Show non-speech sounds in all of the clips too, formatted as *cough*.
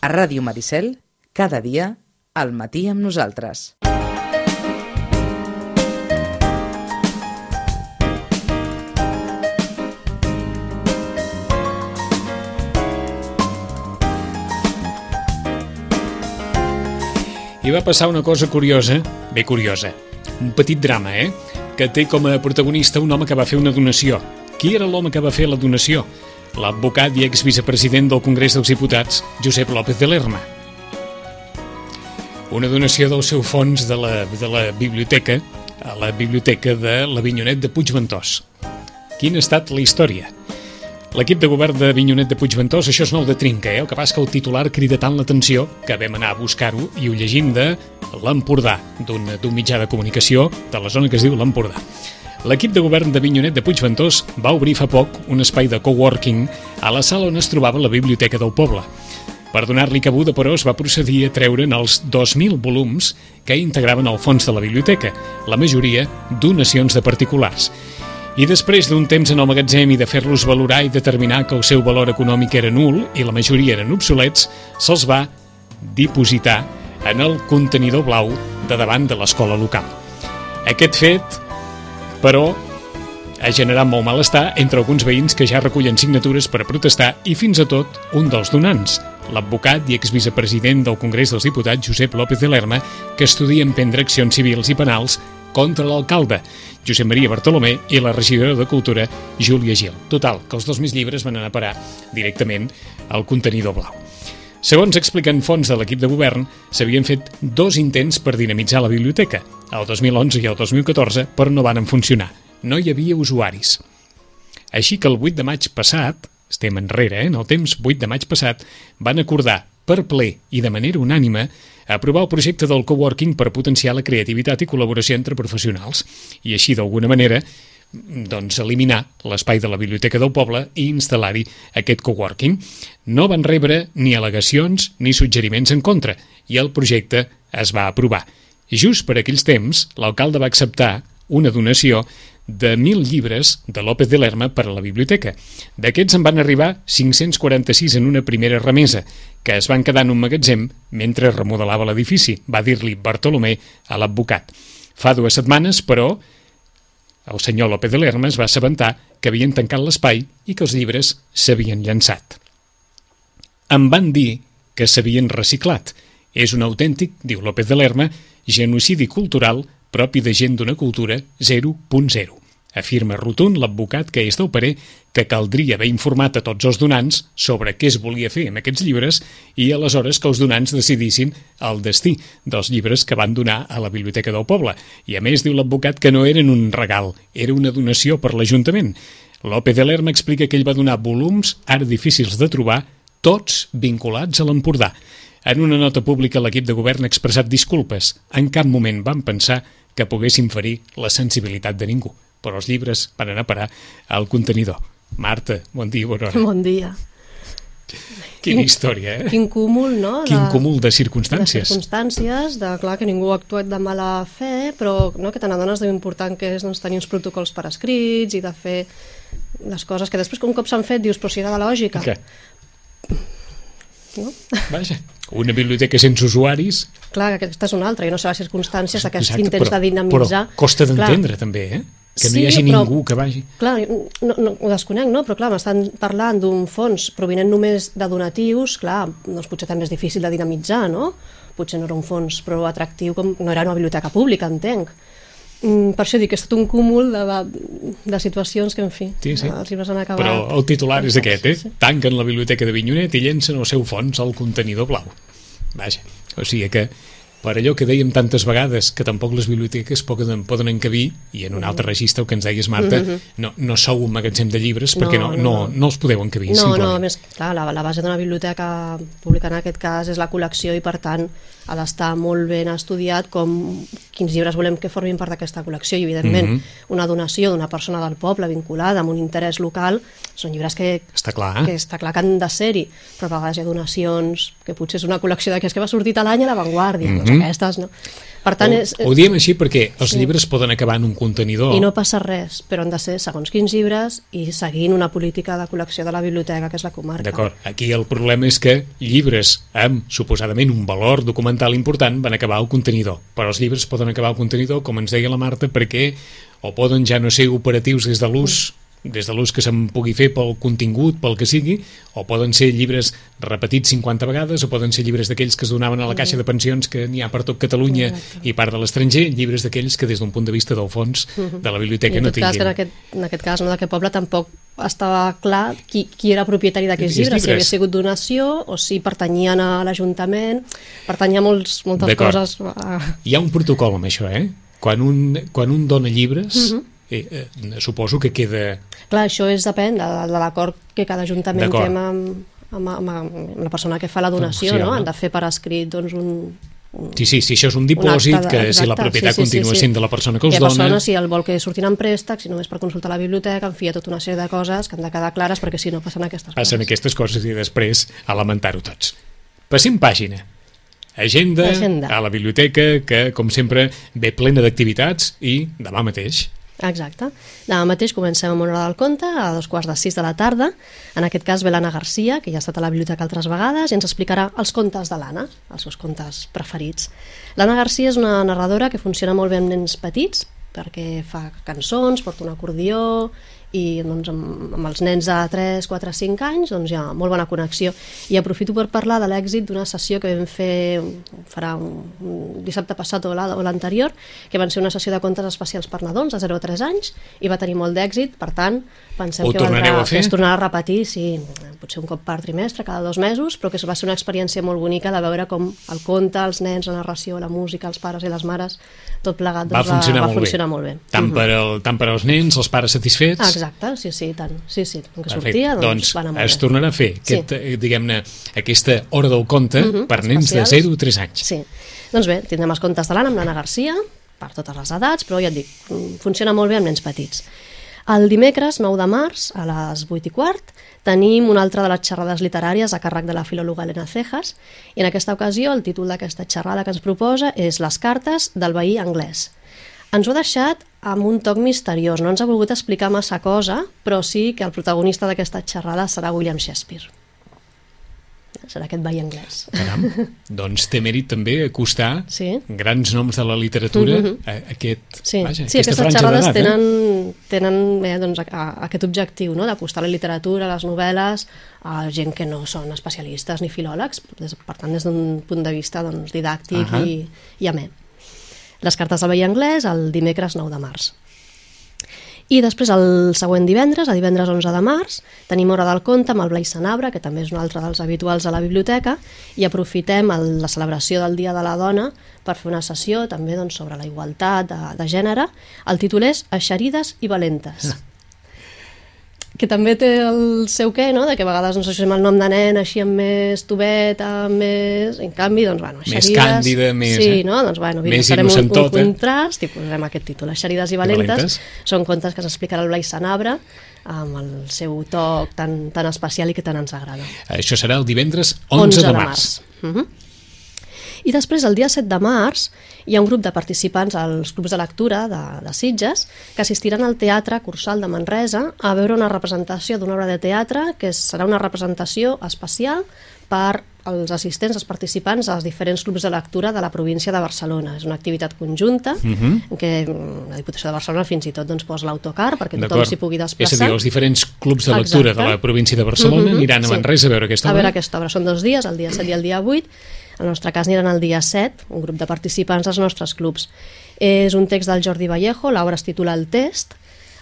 A Ràdio Maricel, cada dia, al matí amb nosaltres. I va passar una cosa curiosa, bé curiosa, un petit drama, eh? Que té com a protagonista un home que va fer una donació. Qui era l'home que va fer la donació? L'advocat i exvicepresident del Congrés dels Diputats, Josep López de Lerma. Una donació del seu fons de la, de la biblioteca, a la biblioteca de l'Avinyonet de Puigventós. Quina ha estat la història? L'equip de govern de Vinyonet de Puigventós, això és nou de trinca, eh? el que passa que el titular crida tant l'atenció que vam anar a buscar-ho i ho llegim de l'Empordà, d'un mitjà de comunicació de la zona que es diu l'Empordà. L'equip de govern de Vinyonet de Puigventós va obrir fa poc un espai de coworking a la sala on es trobava la biblioteca del poble. Per donar-li cabuda, però, es va procedir a treure'n els 2.000 volums que integraven el fons de la biblioteca, la majoria donacions de particulars. I després d'un temps en el magatzem i de fer-los valorar i determinar que el seu valor econòmic era nul i la majoria eren obsolets, se'ls va dipositar en el contenidor blau de davant de l'escola local. Aquest fet, però, ha generat molt malestar entre alguns veïns que ja recullen signatures per a protestar i fins i tot un dels donants, l'advocat i exvicepresident del Congrés dels Diputats Josep López de Lerma, que estudia emprendre accions civils i penals contra l'alcalde, Josep Maria Bartolomé, i la regidora de Cultura, Júlia Gil. Total, que els dos més llibres van anar a parar directament al contenidor blau. Segons expliquen fons de l'equip de govern, s'havien fet dos intents per dinamitzar la biblioteca, el 2011 i el 2014, però no van funcionar. No hi havia usuaris. Així que el 8 de maig passat, estem enrere, eh, en el temps 8 de maig passat, van acordar per ple i de manera unànime aprovar el projecte del coworking per potenciar la creativitat i col·laboració entre professionals i així d'alguna manera doncs, eliminar l'espai de la Biblioteca del Poble i instal·lar-hi aquest coworking. No van rebre ni al·legacions ni suggeriments en contra i el projecte es va aprovar. Just per aquells temps, l'alcalde va acceptar una donació de 1.000 llibres de López de Lerma per a la biblioteca. D'aquests en van arribar 546 en una primera remesa, que es van quedar en un magatzem mentre remodelava l'edifici, va dir-li Bartolomé a l'advocat. Fa dues setmanes, però, el senyor López de Lerma es va assabentar que havien tancat l'espai i que els llibres s'havien llançat. Em van dir que s'havien reciclat. És un autèntic, diu López de Lerma, genocidi cultural propi de gent d'una cultura 0.0. Afirma rotund l'advocat que és del parer que caldria haver informat a tots els donants sobre què es volia fer amb aquests llibres i aleshores que els donants decidissin el destí dels llibres que van donar a la Biblioteca del Poble. I a més diu l'advocat que no eren un regal, era una donació per l'Ajuntament. López de Lerma explica que ell va donar volums, ara difícils de trobar, tots vinculats a l'Empordà. En una nota pública l'equip de govern ha expressat disculpes. En cap moment van pensar que poguessin ferir la sensibilitat de ningú, però els llibres van anar a parar al contenidor. Marta, bon dia, bona hora. Bon dia. Quina història, eh? Quin cúmul, no? Quin cúmul de circumstàncies. De circumstàncies, de clar que ningú ha actuat de mala fe, però no, que te n'adones d'important que és doncs, tenir uns protocols per escrits i de fer les coses que després, un cop s'han fet, dius, però si era de lògica. Què? No? Vaja, una biblioteca sense usuaris... Clar, que aquesta és una altra, i no sé les circumstàncies d'aquests intents però, de dinamitzar. Però costa d'entendre, també, eh? Que no Sí, hi hagi però- ningú que vagi... Clar, no, no, ho desconec, no? Però clar, m'estan parlant d'un fons provinent només de donatius, clar, doncs potser també és difícil de dinamitzar, no? Potser no era un fons prou atractiu, com no era una biblioteca pública, entenc. Mm, per això dic que ha estat un cúmul de, de situacions que, en fi, Sí, sí. els llibres han acabat... Però el titular és aquest, eh? Sí. Tanquen la biblioteca de Vinyonet i llencen el seu fons al contenidor blau. Vaja, o sigui que per allò que dèiem tantes vegades que tampoc les biblioteques poden, poden encabir i en un altre registre, el que ens deies Marta no, no sou un magatzem de llibres perquè no, No, no, no, no, no els podeu encabir No, no, a simplement. més, clar, la, la base d'una biblioteca pública en aquest cas és la col·lecció i per tant ha d'estar molt ben estudiat com quins llibres volem que formin part d'aquesta col·lecció i evidentment Mhm. una donació d'una persona del poble vinculada amb un interès local són llibres que, Està clar, que eh? està clar que han de ser-hi però a vegades hi ha donacions que potser és una col·lecció d'aquelles que va sortir a l'any a l'avantguàrdia, Mhm. doncs aquestes no Per tant, ho, és- ho diem així perquè els Sí. llibres poden acabar en un contenidor. I no passa res, però han de ser segons quins llibres i seguint una política de col·lecció de la biblioteca, que és la comarca. D'acord, aquí el problema és que llibres amb suposadament un valor documental important van acabar al contenidor, però els llibres poden acabar al contenidor, com ens deia la Marta, perquè o poden ja no ser operatius des de l'ús des de l'ús que se'n pugui fer pel contingut, pel que sigui, o poden ser llibres repetits 50 vegades, o poden ser llibres d'aquells que es donaven a la caixa de pensions que n'hi ha per tot Catalunya i part de l'estranger, llibres d'aquells que des d'un punt de vista del fons de la biblioteca no tot cas, tinguin. en aquest, en aquest cas, no, d'aquest poble tampoc estava clar qui, qui era propietari d'aquests Aquests llibres, si llibres. havia sigut donació o si pertanyien a l'Ajuntament, pertanyia a molts, moltes coses. ah, Hi ha un protocol amb això, eh? Quan un, quan un dona llibres, Mhm. eh, eh, suposo que queda... Clar, això és depèn de, de l'acord que cada ajuntament té amb, amb, amb, amb la persona que fa la donació, Donació, no? no? Han de fer per escrit doncs, un, Sí, sí, si això és un dipòsit, de- que si la propietat sí, sí, sí, continua sí. sent de la persona que Hi ha dona... persones, si el vol que surtin en préstec, si només per consultar la biblioteca, en fi, hi ha tota una sèrie de coses que han de quedar clares perquè si no passen aquestes Passen coses. aquestes coses i després a lamentar-ho tots. Passem pàgina. Agenda, Agenda. a la biblioteca, que, com sempre, ve plena d'activitats i demà mateix. Exacte. Demà mateix comencem amb una hora del conte, a dos quarts de sis de la tarda. En aquest cas ve l'Anna Garcia, que ja ha estat a la biblioteca altres vegades, i ens explicarà els contes de l'Anna, els seus contes preferits. L'Anna Garcia és una narradora que funciona molt bé amb nens petits, perquè fa cançons, porta un acordió, i doncs, amb, amb els nens de 3, 4, 5 anys doncs hi ha molt bona connexió i aprofito per parlar de l'èxit d'una sessió que vam fer farà un, un dissabte passat o la- o l'anterior que van ser una sessió de contes especials per nadons de 0 a 3 anys i va tenir molt d'èxit per tant pensem Ho que, valdrà, a fer? es tornarà a repetir sí, potser un cop per trimestre, cada dos mesos però que va ser una experiència molt bonica de veure com el conte, els nens, la narració, la música els pares i les mares, tot plegat Va doncs, funcionar, va molt, funcionar bé. molt bé Tant, Mhm. per al, tant per als nens, els pares satisfets... Ah, exacte, sí, sí, tant. Sí, sí, com que Perfecte. sortia, doncs, doncs va anar molt es bé. tornarà a fer Sí. aquest, eh, diguem-ne, aquesta hora del conte Mhm, per nens de especials. 0 a 3 anys. Sí. Doncs bé, tindrem els contes de l'Anna amb l'Anna Garcia, per totes les edats, però ja et dic, mm, funciona molt bé amb nens petits. El dimecres 9 de març, a les 8 i quart, tenim una altra de les xerrades literàries a càrrec de la filòloga Elena Cejas, i en aquesta ocasió el títol d'aquesta xerrada que ens proposa és Les cartes del veí anglès. Ens ho ha deixat amb un toc misteriós, no ens ha volgut explicar massa cosa, però sí que el protagonista d'aquesta xerrada serà William Shakespeare. Serà aquest veí anglès. Caram, *laughs* doncs té mèrit també acostar Sí. grans noms de la literatura Mhm. a aquest, Sí, vaja, sí aquesta aquestes xerrades d'edat. Eh? tenen, tenen bé, doncs, a, a, aquest objectiu, no? d'acostar la literatura, les novel·les, a gent que no són especialistes ni filòlegs, des, per tant, des d'un punt de vista doncs, didàctic Ahà. i, i amè. Les cartes del veí anglès el dimecres 9 de març. I després el següent divendres, el divendres 11 de març, tenim Hora del Conte amb el Blai Sanabra, que també és un altre dels habituals a la biblioteca, i aprofitem el, la celebració del Dia de la Dona per fer una sessió també doncs, sobre la igualtat de, de gènere. El títol és Eixerides i valentes. Que també té el seu què, no? de que a vegades ens associem el nom de nen així amb més tubet, amb més... En canvi, doncs, bueno, Més eixerides... càndida, més, Sí, eh? no? Doncs, bueno, Més farem un, un innocentota. contrast i posarem aquest títol, Eixerides i valentes. valentes. Són contes que s'explicarà el Blai Sanabra amb el seu toc tan, tan especial i que tant ens agrada. Això serà el divendres 11, de març. Uh -huh. I després, el dia 7 de març, hi ha un grup de participants als clubs de lectura de, de Sitges que assistiran al Teatre Cursal de Manresa a veure una representació d'una obra de teatre que serà una representació especial per als assistents, els participants dels diferents clubs de lectura de la província de Barcelona. És una activitat conjunta uh Mhm. -huh. que mm, la Diputació de Barcelona fins i tot doncs, posa l'autocar perquè tothom s'hi pugui És a desplaçar. dir, els diferents clubs de lectura Exacte. de la província de Barcelona Mhm, aniran a sí. Manresa a veure aquesta a obra. veure aquesta obra. Són dos dies, el dia 7 i el dia 8. En el nostre cas aniran el dia 7, un grup de participants dels nostres clubs. És un text del Jordi Vallejo, l'obra es titula El test.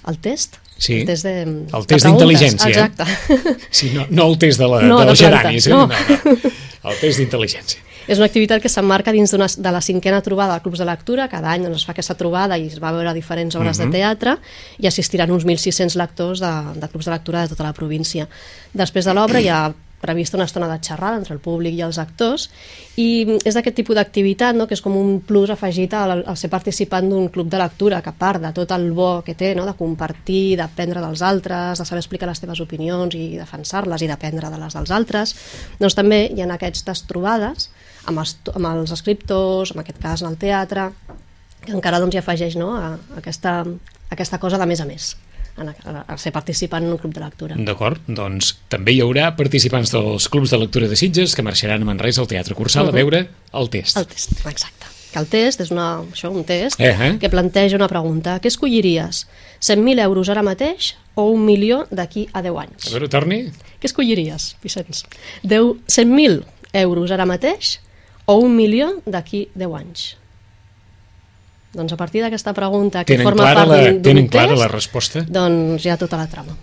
El test? Sí. El test de, El de test d'intel·ligència, eh? Exacte. Sí, no, no el test de, la, No, de de les plantes, geranis, eh? no. no, no. El test d'intel·ligència. És una activitat que s'emmarca dins de la cinquena trobada de clubs de lectura. Cada any doncs, es fa aquesta trobada i es va veure diferents obres Mhm. de teatre i assistiran uns 1.600 lectors de, de clubs de lectura de tota la província. Després de l'obra hi ha prevista una estona de xerrada entre el públic i els actors i és d'aquest tipus d'activitat no? que és com un plus afegit al, al ser participant d'un club de lectura que a part de tot el bo que té no? de compartir, d'aprendre dels altres de saber explicar les teves opinions i defensar-les i d'aprendre de les dels altres doncs també hi ha aquestes trobades amb els, amb els escriptors, en aquest cas en el teatre que encara doncs, hi afegeix no? a, a aquesta, a aquesta cosa de més a més a, a ser participant en un club de lectura. D'acord, doncs també hi haurà participants dels clubs de lectura de Sitges que marxaran a Manresa al Teatre Cursal uh -huh. a veure el test. El test, exacte. Que el test és una, això, un test eh, eh? que planteja una pregunta. Què escolliries? 100.000 euros ara mateix o un milió d'aquí a 10 anys? A veure, torni. Què escolliries, Vicenç? 100.000 euros ara mateix o un milió d'aquí 10 anys? Doncs a partir d'aquesta pregunta que tenen forma clara part d'un Tenen test, clara la resposta? Doncs ha tota la trama.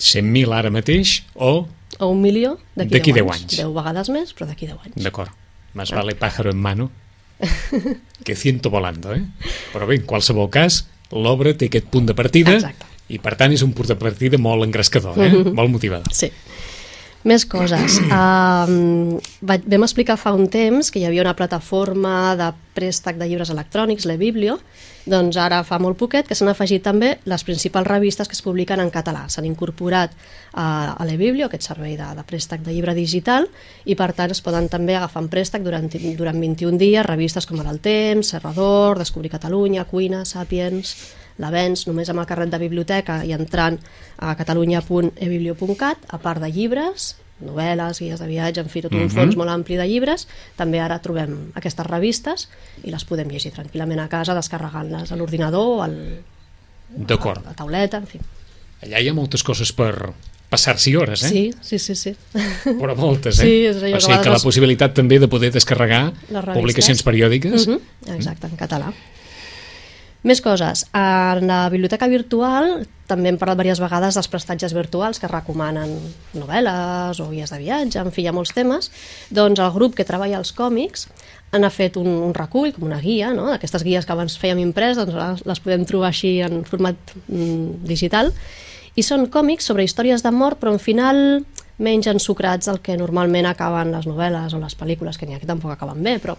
100.000 ara mateix o... O un milió d'aquí 10, 10 anys. 10 vegades més, però d'aquí 10 anys. D'acord. Más vale pájaro en mano *laughs* que ciento volando, eh? Però bé, en qualsevol cas, l'obra té aquest punt de partida Exacte. i per tant és un punt de partida molt engrescador, eh? *laughs* molt motivador. Sí. Més coses. *clears throat* Um, vaig, vam explicar fa un temps que hi havia una plataforma de préstec de llibres electrònics, l'eBiblio, doncs ara fa molt poquet que s'han afegit també les principals revistes que es publiquen en català. S'han incorporat a, a l'eBiblio, aquest servei de, de préstec de llibre digital, i per tant es poden també agafar en préstec durant, durant 21 dies revistes com El Temps, Serrador, Descobrir Catalunya, Cuina, Sapiens, l'avenç només amb el carret de biblioteca i entrant a catalunya.ebiblio.cat, a part de llibres, novel·les, guies de viatge, en fi, tot un uh -huh. fons molt ampli de llibres, també ara trobem aquestes revistes i les podem llegir tranquil·lament a casa, descarregant-les a l'ordinador o al, a la tauleta, en fi. Allà hi ha moltes coses per passar-s'hi hores, eh? Sí, sí, sí. sí. Però moltes, eh? Sí, és allò o sigui que la possibilitat també de poder descarregar publicacions periòdiques Uh -huh. Exacte, en català. Més coses. En la biblioteca virtual també hem parlat diverses vegades dels prestatges virtuals que recomanen novel·les o guies de viatge, en fi, hi ha molts temes. Doncs el grup que treballa els còmics han fet un, un recull, com una guia, no? d'aquestes guies que abans fèiem imprès, doncs les podem trobar així en format mm, digital, i són còmics sobre històries d'amor, però en final menys ensucrats del que normalment acaben les novel·les o les pel·lícules, que n'hi ha que tampoc acaben bé, però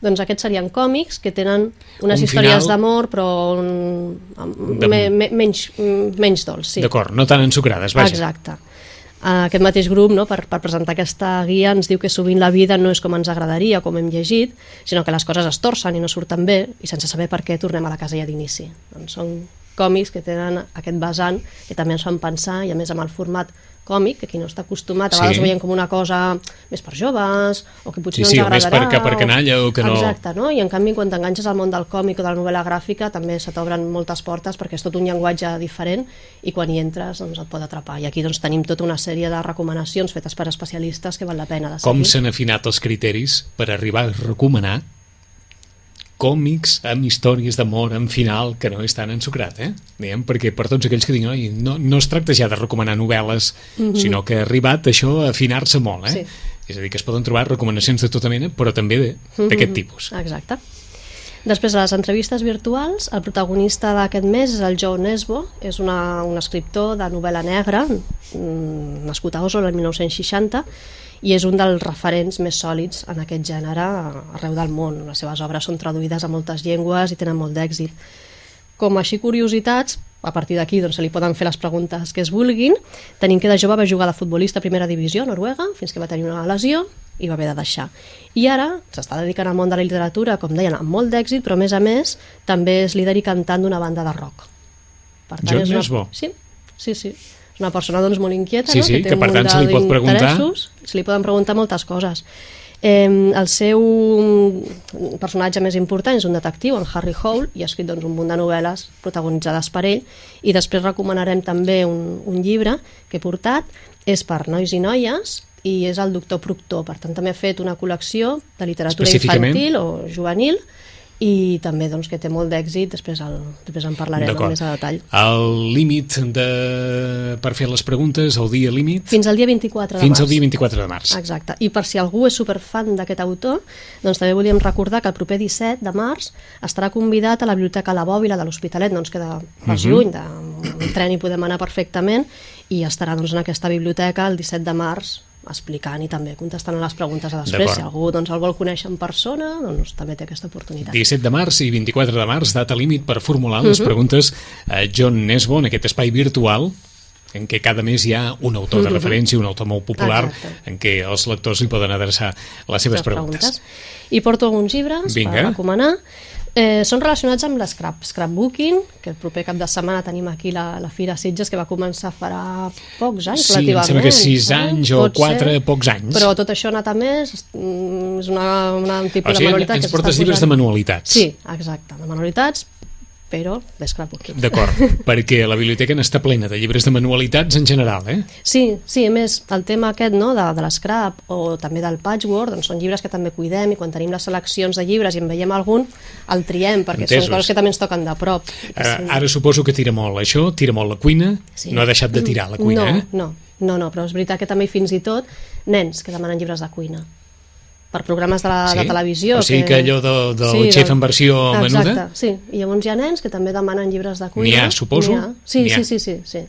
doncs aquests serien còmics que tenen unes Un històries final- d'amor però un, De- me, me, menys, menys dolç, sí. D'acord, no tan ensucrades, vaja. Exacte. Uh, aquest mateix grup, no, per, per presentar aquesta guia, ens diu que sovint la vida no és com ens agradaria, com hem llegit, sinó que les coses es torcen i no surten bé, i sense saber per què tornem a la casella d'inici. Doncs són còmics que tenen aquest vessant, que també ens fan pensar, i a més amb el format còmic, que qui no està acostumat, a Sí. vegades ho veiem com una cosa més per joves, o que potser Sí, sí, no ens més agradarà. per- que per canalla, o que no- Exacte, no? I en canvi, quan t'enganxes al món del còmic o de la novel·la gràfica, també se t'obren moltes portes perquè és tot un llenguatge diferent i quan hi entres doncs, et pot atrapar. I aquí doncs, tenim tota una sèrie de recomanacions fetes per especialistes que val la pena de seguir. Com s'han afinat els criteris per arribar a recomanar còmics amb històries d'amor en final que no és tan ensucrat, eh? Diguem, perquè per tots aquells que diuen "Oi, no, no es tracta ja de recomanar novel·les, sinó que ha arribat això a afinar-se molt, eh? Sí. És a dir, que es poden trobar recomanacions de tota mena, però també de- d'aquest tipus. Exacte. Després, a les entrevistes virtuals, el protagonista d'aquest mes és el Joe Nesbo, és una, un escriptor de novel·la negra, mm, nascut a Oslo el 1960, i és un dels referents més sòlids en aquest gènere arreu del món. Les seves obres són traduïdes a moltes llengües i tenen molt d'èxit. Com així curiositats, a partir d'aquí doncs, se li poden fer les preguntes que es vulguin. Tenim que de jove va jugar de futbolista a primera divisió a Noruega, fins que va tenir una lesió i va haver de deixar. I ara s'està dedicant al món de la literatura, com deien, amb molt d'èxit, però a més a més també és líder i cantant d'una banda de rock. Per John és una... Nesbo. Sí, sí, sí. Una persona doncs, molt inquieta, Sí, no? sí, que té que un per tant se li pot preguntar- Se li poden preguntar moltes coses. Eh, el seu personatge més important és un detectiu, en Harry Hole, i ha escrit doncs, un munt de novel·les protagonitzades per ell, i després recomanarem també un, un llibre que he portat, és per nois i noies, i és el doctor Proctor, per tant també ha fet una col·lecció de literatura infantil o juvenil, i també doncs, que té molt d'èxit, després, el, després en parlarem més a detall. El límit de... per fer les preguntes, el dia límit, Fins al dia 24 de fins març. al dia 24 de març. Exacte. I per si algú és superfan d'aquest autor, doncs també volíem recordar que el proper 17 de març estarà convidat a la Biblioteca La Bòbila de l'Hospitalet, ens queda pas Mhm. lluny, de, amb un tren hi podem anar perfectament, i estarà doncs, en aquesta biblioteca el 17 de març explicant i també contestant a les preguntes a després. Si algú doncs, el vol conèixer en persona, doncs també té aquesta oportunitat. 17 de març i 24 de març, data límit per formular les Mhm. preguntes a John Nesbo en aquest espai virtual en què cada mes hi ha un autor de referència, un autor molt popular, Mhm. Exacte. en què els lectors li poden adreçar les seves les preguntes. I porto alguns llibres Vinga. per recomanar. Eh, són relacionats amb l'escrap, scrapbooking, que el proper cap de setmana tenim aquí la, la Fira Sitges, que va començar farà pocs anys, Sí, em relativament. sembla que sis eh? anys o Pot quatre, ser. pocs anys. Però tot això ha anat a més, és mm, una, una, un tipus O sigui, de manualitat ens portes llibres de manualitats. Sí, exacte, de manualitats, però de scrapbooking. D'acord, *laughs* perquè la biblioteca n'està plena de llibres de manualitats en general, eh? Sí, sí, a més, el tema aquest no, de, de l'escrap o també del patchwork, doncs són llibres que també cuidem i quan tenim les seleccions de llibres i en veiem algun, el triem, perquè Entesos. són coses que també ens toquen de prop. Eh, Ara suposo que tira molt això, tira molt la cuina, Sí. no ha deixat de tirar la cuina, no, eh? No, no, no, però és veritat que també fins i tot nens que demanen llibres de cuina per programes de, la, Sí? de televisió. O sigui que allò de- del xef en versió menuda? Exacte, sí. I llavors hi ha nens que també demanen llibres de cuina. N'hi ha, suposo? N'hi ha. Sí, ha. sí, sí, sí, sí,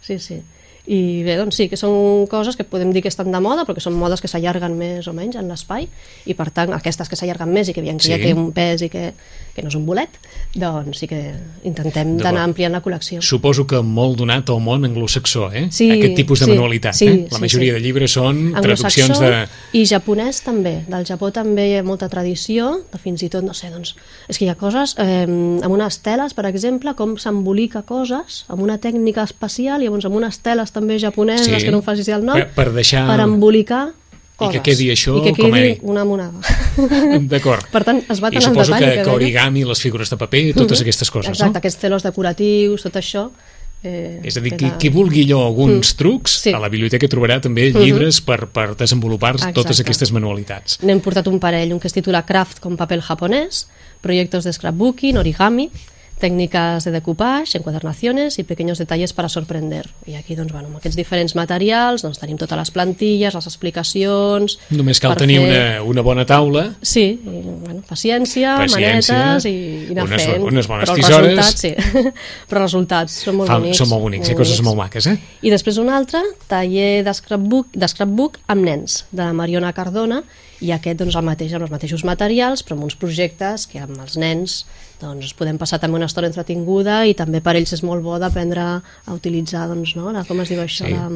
sí, sí. I bé, doncs sí, que són coses que podem dir que estan de moda, però que són modes que s'allarguen més o menys en l'espai, i per tant, aquestes que s'allarguen més i que veiem que Sí. ja té un pes i que, que no és un bolet, doncs sí que intentem d'anar ampliant la col·lecció. Suposo que molt donat al món anglosaxó, eh? Sí, Aquest tipus de sí, manualitat, sí, eh? La sí, majoria sí. de llibres són traduccions de... I japonès també. Del Japó també hi ha molta tradició, fins i tot, no sé, doncs... És que hi ha coses, eh, amb unes teles, per exemple, com s'embolica coses, amb una tècnica especial, i llavors amb unes teles també japoneses, Sí. que no em facis el nom, Per- per deixar- per embolicar coses. que quedi això I que com quedi ell. una monada. *laughs* D'acord. Per tant, es va I suposo que, que que origami, les figures de paper, totes Mhm. aquestes coses, Exacte, no? aquests telos decoratius, tot això... Eh, És a dir, qui, queda- qui vulgui allò alguns trucs, Sí. Mhm. a la biblioteca trobarà també llibres per, per desenvolupar totes aquestes manualitats. N'hem portat un parell, un que es titula Craft con papel japonès, proyectos de scrapbooking, origami, técnicas de decoupage, encuadernaciones y pequeños detalles para sorprender. I aquí, doncs, bueno, amb aquests diferents materials doncs, tenim totes les plantilles, les explicacions... Només cal tenir fer- una, una bona taula, Sí, i, bueno, paciència, Paciència, manetes i, i anar unes- fent. unes bones Però els tisores. resultats, sí. *laughs* Però els resultats són molt Fa, bonics. són molt bonics, hi ha coses molt maques, eh? I després un altre, taller de scrapbook, de scrapbook amb nens, de la Mariona Cardona, i aquest doncs, el mateix, amb els mateixos materials, però amb uns projectes que amb els nens doncs, podem passar també una estona entretinguda i també per ells és molt bo d'aprendre a utilitzar, doncs, no? la, com es diu això, Sí. la,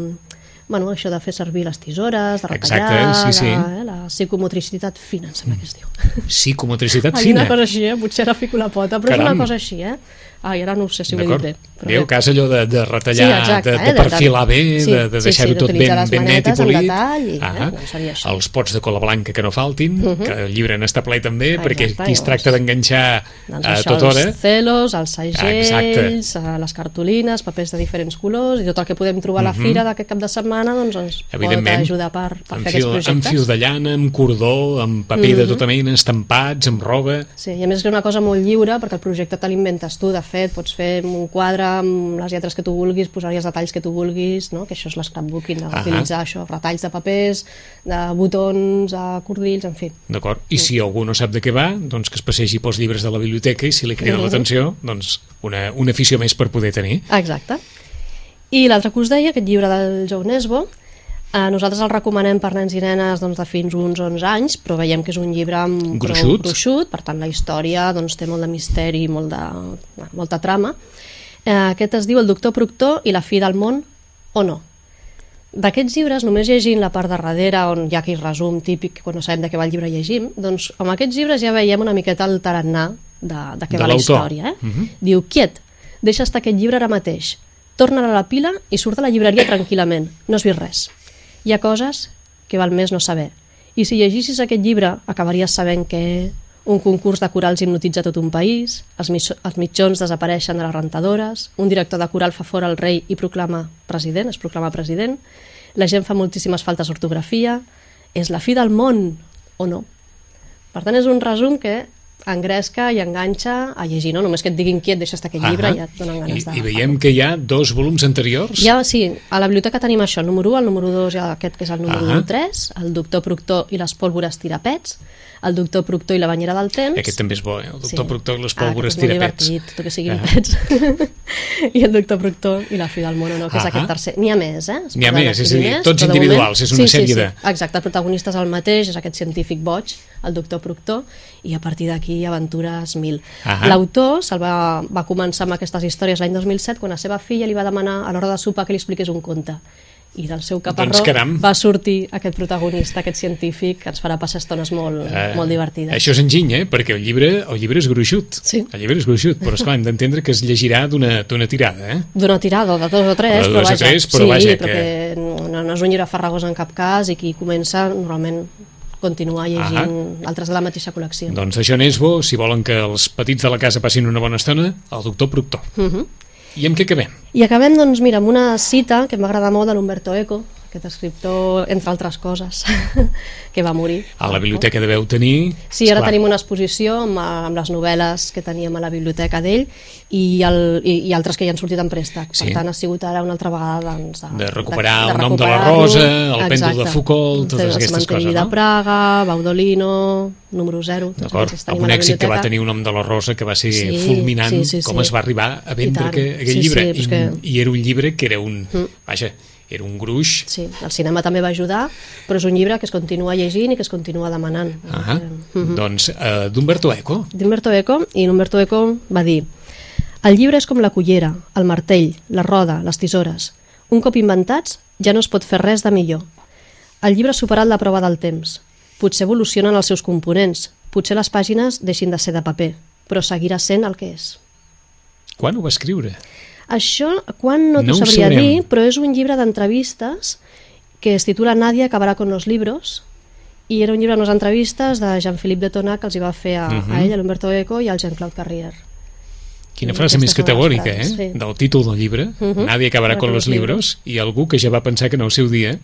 bueno, això de fer servir les tisores, de Exacte, retallar, sí, sí. de, eh, la psicomotricitat fina, em sembla que es diu. Psicomotricitat Ai, fina. una cosa així, eh? potser ara fico la pota, però Caram. és una cosa així, eh? Ai, ara no sé si ho he dit bé. bé. que has allò de, de retallar, Sí, exacte, de, eh, de de- perfilar bé, sí, de, de sí, deixar-ho sí, tot ben, ben net i polit. detall i, eh, Ah, doncs. Els pots de cola blanca que no faltin, que el llibre n'està ple també, perquè Exacte, aquí es tracta d'enganxar Doncs a tota hora. els celos, els segells, Exacte. eh, les cartolines, papers de diferents colors i tot el que podem trobar a la fira d'aquest cap de setmana doncs ens pot Mhm. Ajudar per, per amb fer fil, aquests amb projectes. fil de llana, amb cordó, amb paper Mhm. de tota mena, estampats, amb roba... Sí, i a més és una cosa molt lliure perquè el projecte te l'inventes tu, de fet, pots fer un quadre amb les lletres que tu vulguis, posar-hi els detalls que tu vulguis, no? que això és l'escrapbooking, Ahà. utilitzar això, retalls de papers, de botons, de cordills, en fi. D'acord? I si algú no sap de què va, doncs que es passegi pels llibres de la biblioteca i si li crida Mhm. l'atenció, doncs una, una afició més per poder tenir. Exacte. I l'altre que us deia, aquest llibre del Joe Nesbo, eh, nosaltres el recomanem per nens i nenes doncs, de fins uns 11 anys, però veiem que és un llibre Gruixut. gruixut, per tant la història doncs, té molt de misteri i molt de, molta trama. Eh, aquest es diu El doctor Proctor i la fi del món o no. D'aquests llibres, només llegint la part de darrere, on hi ha aquell resum típic, quan no sabem de què va el llibre llegim, doncs amb aquests llibres ja veiem una miqueta el tarannà de, de què De va la història. Eh? Diu, quiet, deixa estar aquest llibre ara mateix, torna a la pila i surt de la llibreria tranquil·lament, no has vist res. Hi ha coses que val més no saber. I si llegissis aquest llibre, acabaries sabent que un concurs de corals hipnotitza tot un país, els, els mitjons desapareixen de les rentadores, un director de coral fa fora el rei i proclama president, es proclama president, la gent fa moltíssimes faltes d'ortografia, és la fi del món o no. Per tant, és un resum que engresca i enganxa a llegir, no? Només que et diguin quiet, deixa estar aquest llibre Ahà. i ja et donen I, ganes de... I veiem que hi ha dos volums anteriors. Ja, sí, a la biblioteca tenim això, el número 1, el número 2 i aquest que és el número Ahà. 3, el doctor Proctor i les pòlvores tirapets, el doctor Proctor i la banyera del temps. Aquest també és bo, eh? El doctor Sí. Proctor i les Ah, pòlvores és molt tirapets. tot que siguin Ah. pets. *laughs* I el doctor Proctor i la fi del mono, no? que és Ahà. aquest tercer. N'hi ha més, eh? N'hi ha més, és a dir, tots individuals, és una sí, sí, sèrie sí. de- Exacte, el protagonista és el mateix, és aquest científic boig, el doctor Proctor, i a partir d'aquí aventures mil. Ahà. L'autor se'l va, va començar amb aquestes històries l'any 2007 quan la seva filla li va demanar a l'hora de sopar que li expliqués un conte i del seu caparró Doncs caram. va sortir aquest protagonista, aquest científic que ens farà passar estones molt, Eh, molt divertides. Això és enginy, eh? Perquè el llibre, el llibre és gruixut. Sí. El llibre és gruixut, però esclar, hem d'entendre que es llegirà d'una tirada, eh? d'una tirada, de dos o tres, però o vaja, tres, però sí, vaja, però que, no, no és un llibre farragós en cap cas i qui comença normalment continua llegint altres de la mateixa col·lecció. Doncs això n'és bo, si volen que els petits de la casa passin una bona estona, el doctor Proctor. Uh -huh. I amb què acabem? I acabem, doncs, mira, amb una cita que m'agrada molt de l'Umberto Eco, aquest escriptor, entre altres coses, *laughs* que va morir. A la biblioteca deveu tenir... Sí, ara esclar, tenim una exposició amb, amb les novel·les que teníem a la biblioteca d'ell i, el, i, i altres que ja han sortit en préstec. Sí. Per tant, ha sigut ara una altra vegada doncs, De recuperar el nom de la. Rosa, el pèndol de. Foucault, totes El aquestes cementeri coses, de no? Praga, Baudolino, número 0. tots D'acord, amb un èxit que va tenir un nom de la Rosa que va ser Sí, fulminant sí, sí, com sí. es va arribar a vendre que, aquell Sí, llibre. sí, I, que- I era un llibre que era un... Vaja, era un gruix. Sí, el cinema també va ajudar, però és un llibre que es continua llegint i que es continua demanant. Ah, Eh, Doncs uh, d'Umberto Eco. d'Umberto Eco, i l'Umberto Eco va dir El llibre és com la cullera, el martell, la roda, les tisores. Un cop inventats, ja no es pot fer res de millor. El llibre ha superat la prova del temps. Potser evolucionen els seus components, potser les pàgines deixin de ser de paper, però seguirà sent el que és. Quan ho va escriure? Això, quan no t'ho No sabria dir, però és un llibre d'entrevistes que es titula Nadia acabarà con los libros i era un llibre d'unes entrevistes de Jean-Philippe de Tona que els hi va fer a, Mhm. a ell, a l'Humberto Eco i al Jean-Claude Carrier. Quina frase més categòrica, eh? sí. Del títol del llibre. Mhm. Nadie acabarà con los libros. I algú que ja va pensar que en el seu dia,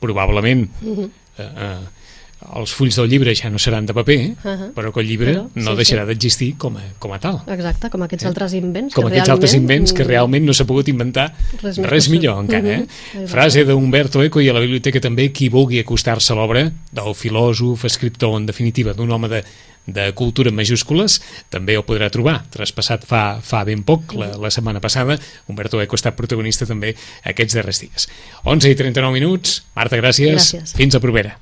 probablement, Mhm. eh, eh, els fulls del llibre ja no seran de paper, Ahà. però que el llibre Però, no sí, deixarà sí. d'existir com, a, com a tal. Exacte, com aquests altres invents. Com que aquests altres invents que realment no s'ha pogut inventar Res res, millor encara. Eh? *laughs* Mhm. Frase d'Umberto Eco i a la biblioteca també qui vulgui acostar-se a l'obra del filòsof, escriptor, en definitiva, d'un home de, de cultura en majúscules, també ho podrà trobar. Traspassat fa, fa ben poc, la, la setmana passada, Umberto Eco ha estat protagonista també aquests darrers dies. 11 i 39 minuts. Marta, gràcies. Gràcies. Fins a propera.